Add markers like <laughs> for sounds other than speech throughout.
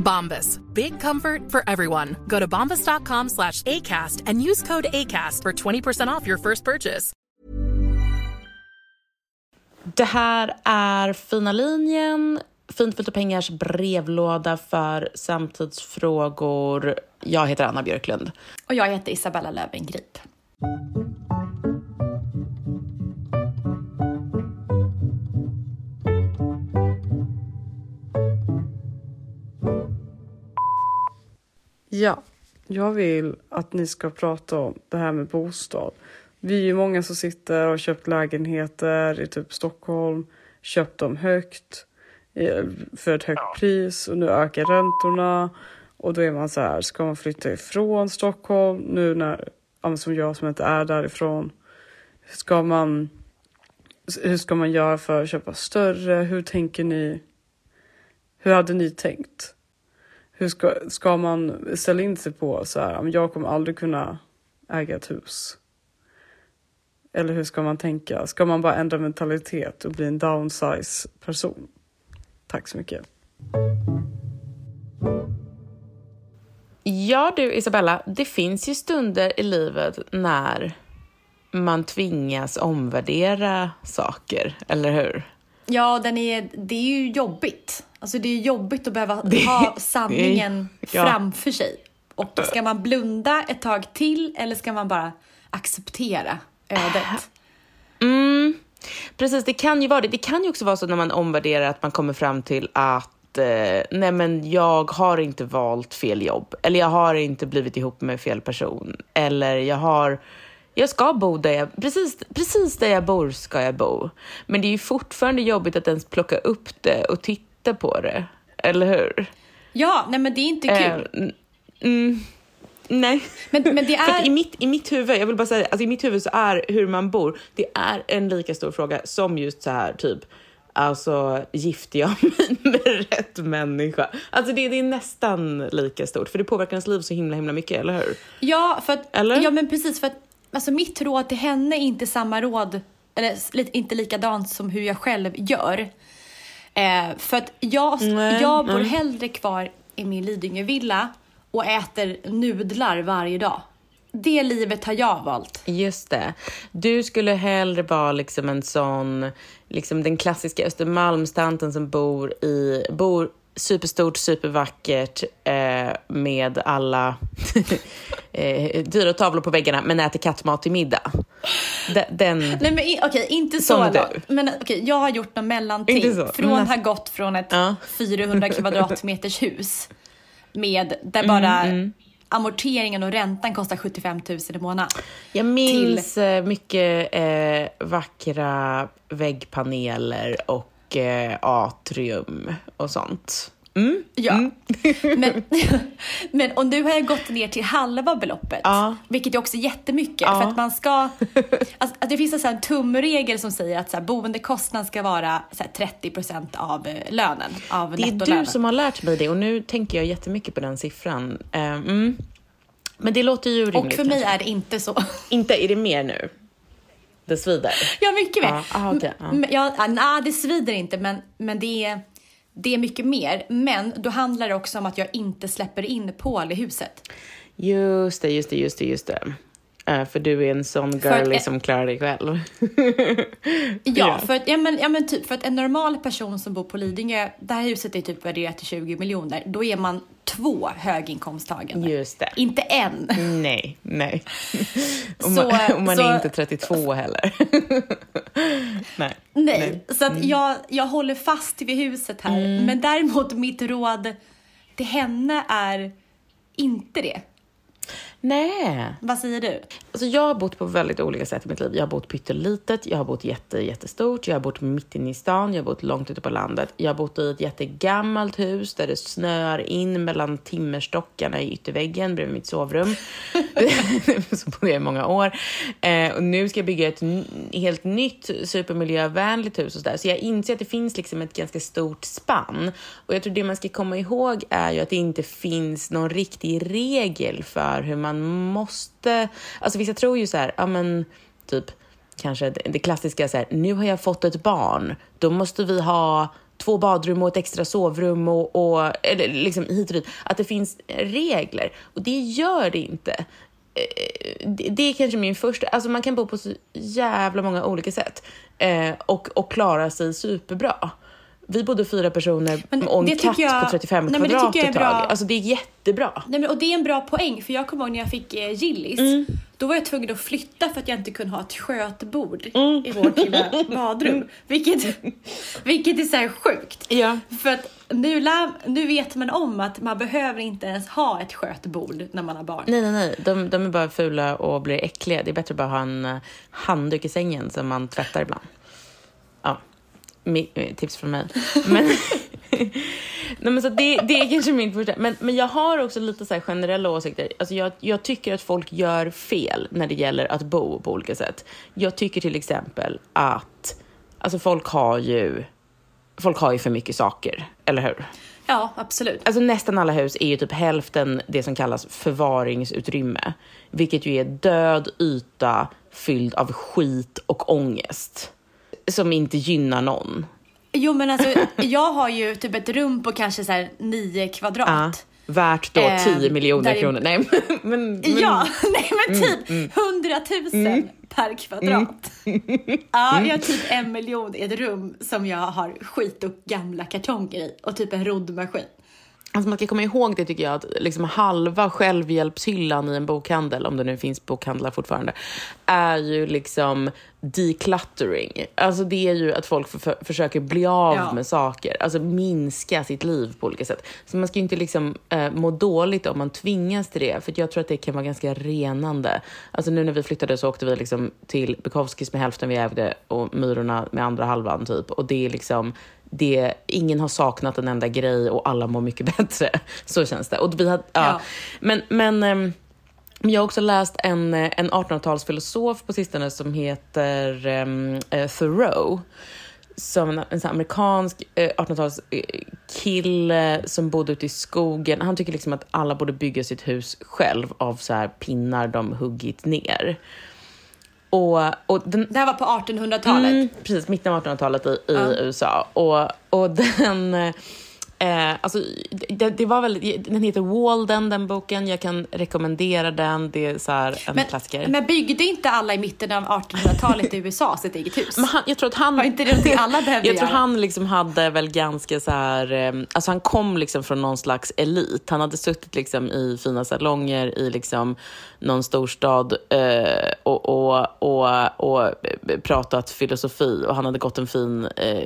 Bombas. Big comfort for everyone. Go to bombas.com slash ACAST and use code ACAST for 20% off your first purchase. Det här är Fina linjen, Fint för pengars brevlåda för samtidsfrågor. Jag heter Anna Björklund. Och jag heter Isabella Löwengrip. Ja, jag vill att ni ska prata om det här med bostad. Vi är ju många som sitter och köpt lägenheter i typ Stockholm, köpt dem högt eh, för ett högt pris och nu ökar räntorna och då är man så här, ska man flytta ifrån Stockholm nu när, som jag som inte är därifrån, ska man, hur ska man göra för att köpa större? Hur tänker ni? Hur hade ni tänkt? Hur ska, ska man ställa in sig på så här, jag kommer aldrig kunna äga ett hus? Eller hur ska man tänka? Ska man bara ändra mentalitet och bli en downsize person? Tack så mycket. Ja du Isabella, det finns ju stunder i livet när man tvingas omvärdera saker, eller hur? Ja, den är, det är ju jobbigt. Alltså det är jobbigt att behöva ha sanningen ja. framför sig. Och ska man blunda ett tag till eller ska man bara acceptera ödet? Mm, precis, det kan ju vara det. Det kan ju också vara så när man omvärderar att man kommer fram till att eh, nej men jag har inte valt fel jobb. Eller jag har inte blivit ihop med fel person. Eller jag har jag ska bo där jag, precis, precis där jag bor ska jag bo. Men det är ju fortfarande jobbigt att ens plocka upp det och titta på det. Eller hur? Ja, nej men det är inte kul. N- mm, nej. Men, men det <laughs> är... i, mitt, I mitt huvud, jag vill bara säga, alltså i mitt huvud så är hur man bor, det är en lika stor fråga som just så här typ, alltså gifter jag <laughs> mig med rätt människa? Alltså det, det är nästan lika stort, för det påverkar ens liv så himla himla mycket, eller hur? Ja, för att, Eller? ja men precis för att alltså mitt råd till henne är inte samma råd, eller inte likadant som hur jag själv gör. Eh, för att jag, Nej, jag bor nej. hellre kvar i min Lidingövilla och äter nudlar varje dag. Det livet har jag valt. Just det. Du skulle hellre vara liksom en sån, liksom den klassiska Östermalmstanten som bor i, bor superstort, supervackert eh, med alla <laughs> eh, dyra tavlor på väggarna men äter kattmat till middag. De, den... Nej men okej, inte så långt. Men okej, jag har gjort något mellanting. Från men har gått från ett Ja. 400 kvadratmeters hus med Mm, där bara amorteringen och räntan kostar 75 000 i månaden. Jag minns eh, mycket eh, vackra väggpaneler och eh, atrium och sånt. Mm. Ja. <laughs> Men, <laughs> men och nu har gått ner till halva beloppet. Ja. Vilket är också jättemycket. Ja. För att man ska... <laughs> Alltså, att det finns en sån tumregel som säger att så här, boendekostnaden ska vara så här, 30% av eh, lönen. Av Det är du som har lärt mig det och nu tänker jag jättemycket på den siffran. Eh, mm. Men det låter ju rimligt. Och för mig kanske. är det inte så. Inte, är det mer nu? Det svider? Ja, mycket mer. Ja, aha, ja. M- Ja, ah, nej, det svider inte, men, men det, är, det är mycket mer. Men då handlar det också om att jag inte släpper in Paul i huset. Just det, just det, just det, just det. Eh, för du är en sån För att- girlie som klarar dig själv. <laughs> Ja, för att, ja, men, ja, men typ för att en normal person som bor på Lidingö, det här huset är typ värderat till 20 miljoner, då är man två höginkomsttagande. Just det. Inte en. <laughs> Nej, nej. Och Så- man, och man så- är inte 32 heller. <laughs> nej. Nej, så att jag, jag håller fast vid huset här. Men däremot mitt råd till henne är inte det. Nej. Vad säger du? Alltså jag har bott på väldigt olika sätt i mitt liv. Jag har bott pyttelitet, jag har bott jätte, jättestort, jag har bott mitt inne i stan, jag har bott långt ute på landet. Jag har bott i ett jättegammalt hus där det snöar in mellan timmerstockarna i ytterväggen bredvid mitt sovrum. <laughs> Så bodde jag i många år. Eh, och nu ska jag bygga ett helt nytt supermiljövänligt hus och så där. Så jag inser att det finns liksom ett ganska stort spann. Och jag tror det man ska komma ihåg är ju att det inte finns någon riktig regel för hur man man måste... Alltså vissa tror ju så här, ja men typ kanske det, det klassiska så här, nu har jag fått ett barn, då måste vi ha två badrum och ett extra sovrum och, och eller liksom hit och dit. Att det finns regler och det gör det inte. Eh, det, är kanske min första, alltså man kan bo på så jävla många olika sätt eh, och, och klara sig superbra. Vi bodde fyra personer Men och en katt jag- på 35 Nej, kvadrat ett är tag. bra. Alltså det är jättebra. Nej, men, och det är en bra poäng, för jag kommer ihåg när jag fick eh, Gillis. Mm. Då var jag tvungen att flytta för att jag inte kunde ha ett skötbord Mm. i vårt lilla <laughs> badrum. Vilket, vilket är så sjukt. Ja. För att nu, lär, nu vet man om att man behöver inte ens ha ett skötbord när man har barn. Nej, nej, nej. De, de är bara fula och blir äckliga. Det är bättre att bara ha en eh, handduk i sängen som man tvättar ibland. Ja, tips från mig. Men, <laughs> nej, men så det, det är kanske min första. Men, men jag har också lite så generella åsikter. Alltså jag, jag tycker att folk gör fel när det gäller att bo på olika sätt. Jag tycker till exempel att alltså folk har ju folk har ju för mycket saker, eller hur? Ja, absolut. Alltså nästan alla hus är ju typ hälften det som kallas förvaringsutrymme. Vilket ju är död yta fylld av skit och ångest. Som inte gynnar någon. Jo, men alltså <laughs> jag har ju typ ett rum på kanske så här nio kvadrat. Ja, värt då Eh, 10 miljoner där är- kronor. Nej, men, men, Ja, <laughs> nej men Mm, typ 100 000 per kvadrat. Ja, jag har typ en miljon i ett rum som jag har skit och gamla kartonger i och typ en roddmaskin. Alltså man ska komma ihåg det tycker jag, att liksom halva självhjälpshyllan i en bokhandel, om det nu finns bokhandlar fortfarande, är ju liksom decluttering. Alltså det är ju att folk för, försöker bli av Ja. med saker, alltså minska sitt liv på olika sätt. Så man ska ju inte liksom eh, må dåligt om man tvingas till det, för jag tror att det kan vara ganska renande. Alltså nu när vi flyttade så åkte vi liksom till Bukowskis med hälften vi ägde och Myrorna med andra halvan typ. Och det är liksom det, ingen har saknat en enda grej och alla mår mycket <laughs> bättre. Så känns det. Och vi hade, ja. Ja. Men, men ehm, jag har också läst en, eh, en 1800-talsfilosof på sistone som heter um, Thoreau. Som en, en amerikansk eh, 1800-talskille som bodde ute i skogen. Han tycker liksom att alla borde bygga sitt hus själv av så här pinnar de huggit ner. Och, och den, Det här var på 1800-talet. Mm, precis, mitten av 1800-talet i, i USA. Och, och den... Eh, alltså, det, det var väldigt, den heter Walden, den boken. Jag kan rekommendera den. Det är så en Men, klassiker. men byggde inte alla i mitten av 1800-talet i USA sitt eget hus? Men han, jag tror att han... Var inte det någonting alla <laughs> behövde Jag tror göra? han liksom hade väl ganska så här... eh, Alltså han kom liksom från någon slags elit. Han hade suttit liksom i fina salonger i liksom någon storstad eh, och, och, och, och pratat filosofi. Och han hade gått en fin... Eh,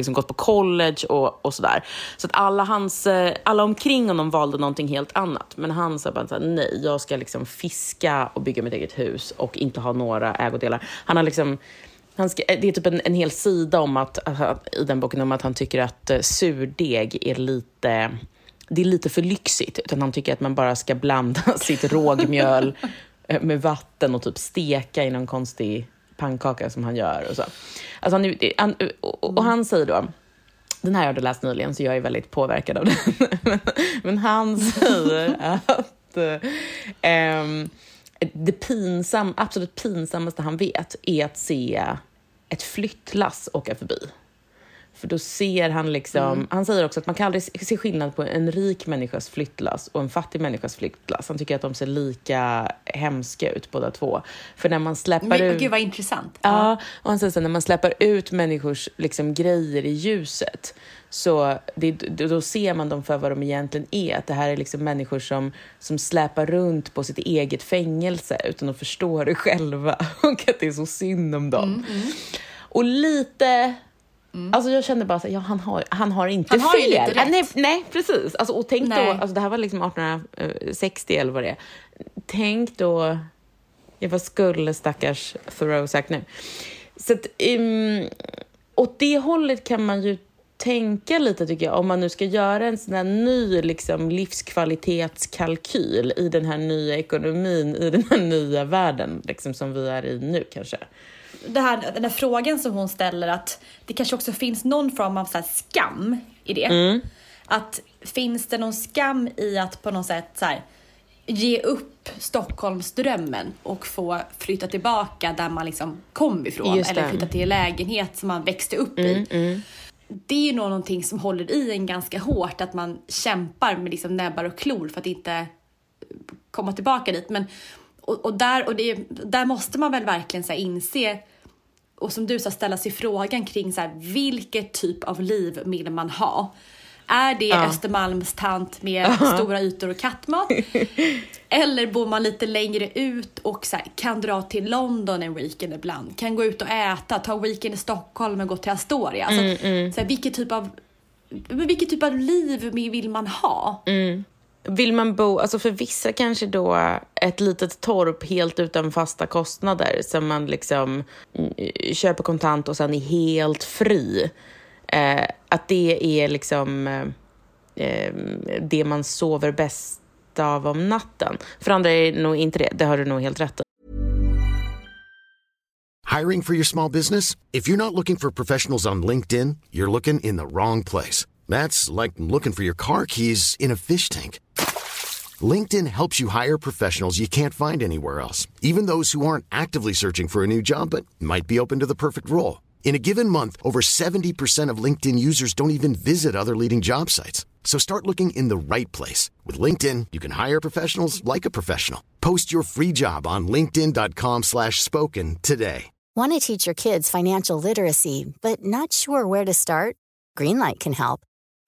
liksom gått på college och, och sådär. Så att alla hans... Eh, alla omkring honom valde någonting helt annat. Men han sa bara så här, nej, jag ska liksom fiska och bygga mitt eget hus och inte ha några ägodelar. Han har liksom... Han ska, eh, det är typ en, en hel sida om att, i den boken om att han tycker att eh, surdeg är lite, det är lite för lyxigt. Utan han tycker att man bara ska blanda <laughs> sitt rågmjöl med vatten och typ steka i någon konstig pannkaka som han gör. Och, så. Alltså han, han, och, och han säger då, den här har jag läst nyligen så jag är väldigt påverkad av den. Men, <laughs> men han säger att att um, det pinsam, absolut pinsammaste han vet är att se ett flyttlass åka förbi. För då ser han liksom, mm. han säger också att man kan aldrig se skillnad på en rik människas flyttlass och en fattig människas flyttlass. Han tycker att de ser lika hemska ut båda två. För när man släpper Men, ut... Gud vad intressant. Ja, och han säger så när man släpper ut människors liksom, grejer i ljuset så det, då ser man dem för vad de egentligen är. Att det här är liksom människor som, som släpar runt på sitt eget fängelse utan att förstå det själva <laughs> och att det är så synd om dem. Mm, mm. Och lite Mm. Alltså jag kände bara att ja, han, har, han har inte han har fel. Ju lite rätt. Nej, nej, precis. Alltså, och tänk nej. då, alltså, det här var liksom 1860 eller vad det är. Tänk då, ja, vad skulle stackars Thoreau sagt nu? Så att, um, åt det hållet kan man ju tänka lite tycker jag, om man nu ska göra en sån här ny liksom, livskvalitetskalkyl i den här nya ekonomin, i den här nya världen liksom, som vi är i nu kanske det här, den här frågan som hon ställer att det kanske också finns någon form av så skam i det. Mm. Att finns det någon skam i att på något sätt så här, ge upp Stockholmsdrömmen och få flytta tillbaka där man liksom kom ifrån eller flytta till en lägenhet som man växte upp mm, i. Mm. Det är ju någonting som håller i en ganska hårt, att man kämpar med liksom näbbar och klor för att inte komma tillbaka dit. Men, och, och där, och det, där måste man väl verkligen så inse och som du sa ställa sig frågan kring så här, vilket typ av liv vill man ha? Är det ja. Östermalmstant med uh stora ytor och kattmat? <laughs> Eller bor man lite längre ut och så här, kan dra till London en weekend ibland? Kan gå ut och äta, ta en weekend i Stockholm och gå till Astoria. Alltså, mm, mm. Så här, vilket, typ av, vilket typ av liv vill man ha? Mm. Vill man bo, alltså för vissa kanske då ett litet torp helt utan fasta kostnader som man liksom eh, köper kontant och sen är helt fri. Eh, att det är liksom eh, eh, det man sover bäst av om natten. För andra är det nog inte det, det har du nog helt rätt i. Hiring for your small business? If you're not looking for professionals on LinkedIn, you're looking in the wrong place. That's like looking for your car keys in a fish tank. LinkedIn helps you hire professionals you can't find anywhere else, even those who aren't actively searching for a new job but might be open to the perfect role. In a given month, over 70% of LinkedIn users don't even visit other leading job sites. So start looking in the right place. With LinkedIn, you can hire professionals like a professional. Post your free job on linkedin.com slash spoken today. Want to teach your kids financial literacy, but not sure where to start? Greenlight can help.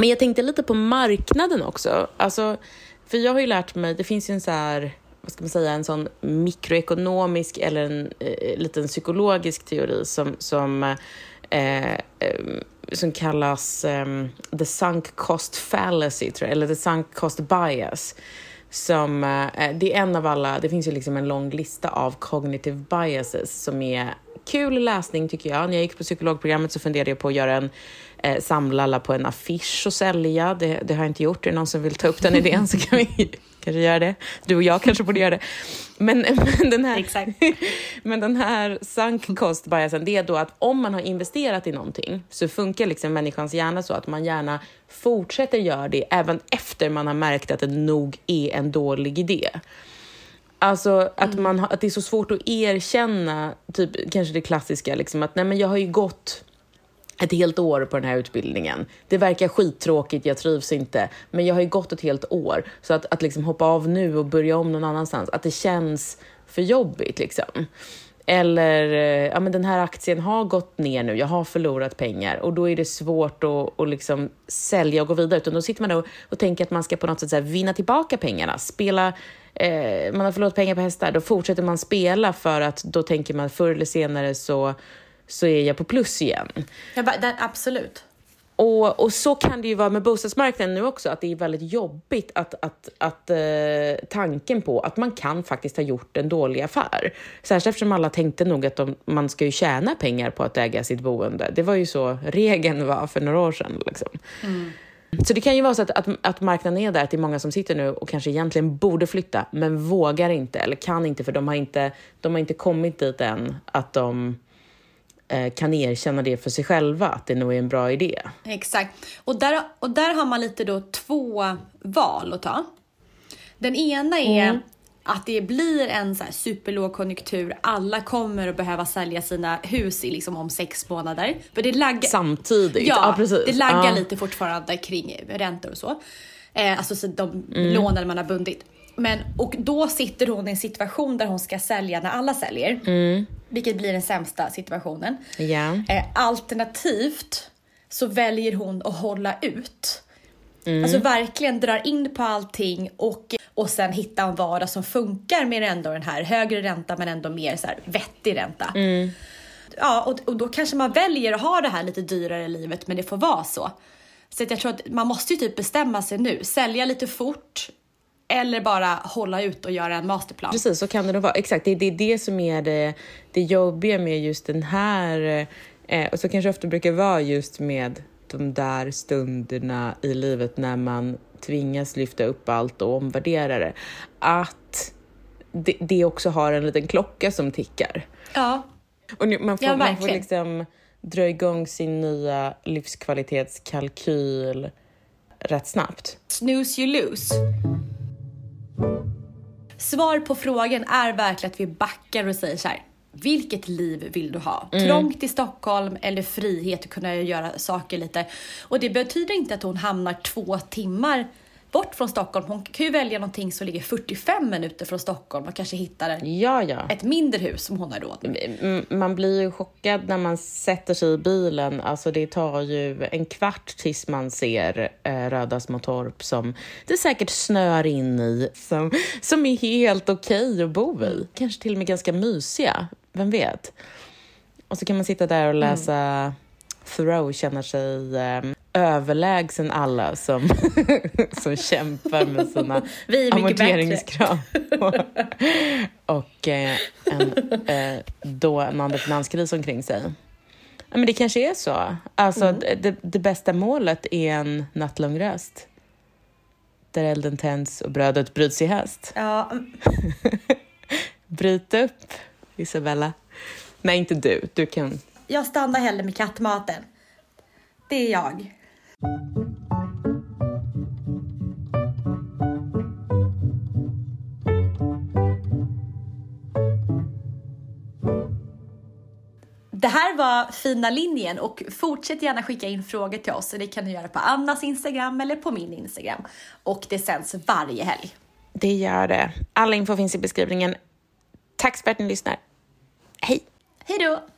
Men jag tänkte lite på marknaden också. Alltså, för jag har ju lärt mig, det finns ju en så här, vad ska man säga, en sån mikroekonomisk eller en eh, liten psykologisk teori som, som, eh, eh, som kallas eh, the sunk cost fallacy, tror jag, eller the sunk cost bias. Som, eh, det är en av alla, det finns ju liksom en lång lista av cognitive biases som är kul läsning tycker jag. När jag gick på psykologprogrammet så funderade jag på att göra en eh, samla alla på en affisch och sälja. Det, det, har jag inte gjort. Är det någon som vill ta upp den idén så kan vi <laughs> kanske göra det. Du och jag kanske borde göra det. Men, <laughs> men, den, här, <laughs> men den här sunk cost biasen, det är då att om man har investerat i någonting så funkar liksom människans hjärna så att man gärna fortsätter göra det även efter man har märkt att det nog är en dålig idé. Alltså att, mm. man, att det är så svårt att erkänna, typ kanske det klassiska, liksom, att nej men jag har ju gått ett helt år på den här utbildningen. Det verkar skittråkigt, jag trivs inte, men jag har ju gått ett helt år. Så att, att liksom hoppa av nu och börja om någon annanstans, att det känns för jobbigt liksom. Eller, eh, ja men den här aktien har gått ner nu, jag har förlorat pengar och då är det svårt att, att liksom sälja och gå vidare. Utan då sitter man och, och tänker att man ska på något sätt så vinna tillbaka pengarna, spela eh, man har förlorat pengar på hästar, då fortsätter man spela för att då tänker man förr eller senare så, så är jag på plus igen. Ja, absolut. Och, och så kan det ju vara med bostadsmarknaden nu också, att det är väldigt jobbigt att, att, att eh, tanken på att man kan faktiskt ha gjort en dålig affär. Särskilt eftersom alla tänkte nog att de, man ska ju tjäna pengar på att äga sitt boende. Det var ju så regeln var för några år sedan. Liksom. Så det kan ju vara så att, att, att marknaden är där, att det är många som sitter nu och kanske egentligen borde flytta, men vågar inte eller kan inte för de har inte, de har inte kommit dit än att de kan erkänna det för sig själva, att det nog är en bra idé. Exakt. Och där, och där har man lite då två val att ta. Den ena är att det blir en så här superlågkonjunktur. Alla kommer att behöva sälja sina hus i liksom om sex månader. För det laggar, Samtidigt? Ja, Ja, precis. det laggar Ja. lite fortfarande kring räntor och så. Eh, alltså så de Mm. lånen man har bundit. Men, och då sitter hon i en situation där hon ska sälja när alla säljer. Mm. Vilket blir den sämsta situationen. Ja. Eh, alternativt så väljer hon att hålla ut. Mm. Alltså verkligen drar in på allting och, och sen hitta en vardag som funkar med ändå den här högre ränta men ändå mer så här vettig ränta. Mm. Ja, och, och då kanske man väljer att ha det här lite dyrare livet men det får vara så. Så att jag tror att man måste ju typ bestämma sig nu. Sälja lite fort eller bara hålla ut och göra en masterplan. Precis, så kan det nog vara. Exakt, det, det är det som är det, det jobbiga med just den här, eh, och så kanske ofta brukar vara just med de där stunderna i livet när man tvingas lyfta upp allt och omvärdera det. Att det, det också har en liten klocka som tickar. Ja, Och nu, man, får, Ja, man får liksom dra igång sin nya livskvalitetskalkyl rätt snabbt. snooze you lose. Svar på frågan är verkligen att vi backar och säger så här. Vilket liv vill du ha? Trångt i Stockholm eller frihet att kunna göra saker lite? Och det betyder inte att hon hamnar två timmar bort från Stockholm. Hon kan ju välja någonting som ligger 45 minuter från Stockholm och kanske hittar Ja, ja. ett mindre hus som hon har råd med. Man blir ju chockad när man sätter sig i bilen. Alltså det tar ju en kvart tills man ser eh, röda små torp som det säkert snör in i, som, som är helt okej att bo i. Kanske till och med ganska mysiga, vem vet? Och så kan man sitta där och läsa Thoreau, känna sig eh, överlägsen alla som, <laughs> som kämpar med sina Vi är amorteringskrav. <laughs> och eh, en eh, dånande finanskris omkring sig. Ja, men det kanske är så. Alltså, det, det bästa målet är en nattlång röst. Där elden tänds och brödet bryts i höst. Ja, mm, <laughs> Bryt upp, Isabella. Nej, inte du. Du kan... jag stannar hellre med kattmaten. Det är jag. Det här var fina linjen och fortsätt gärna skicka in frågor till oss. Det kan du göra på Annas Instagram eller på min Instagram. Och det sänds varje helg. Det gör det. Alla info finns i beskrivningen. Tack för att ni lyssnar. Hej! Hej då!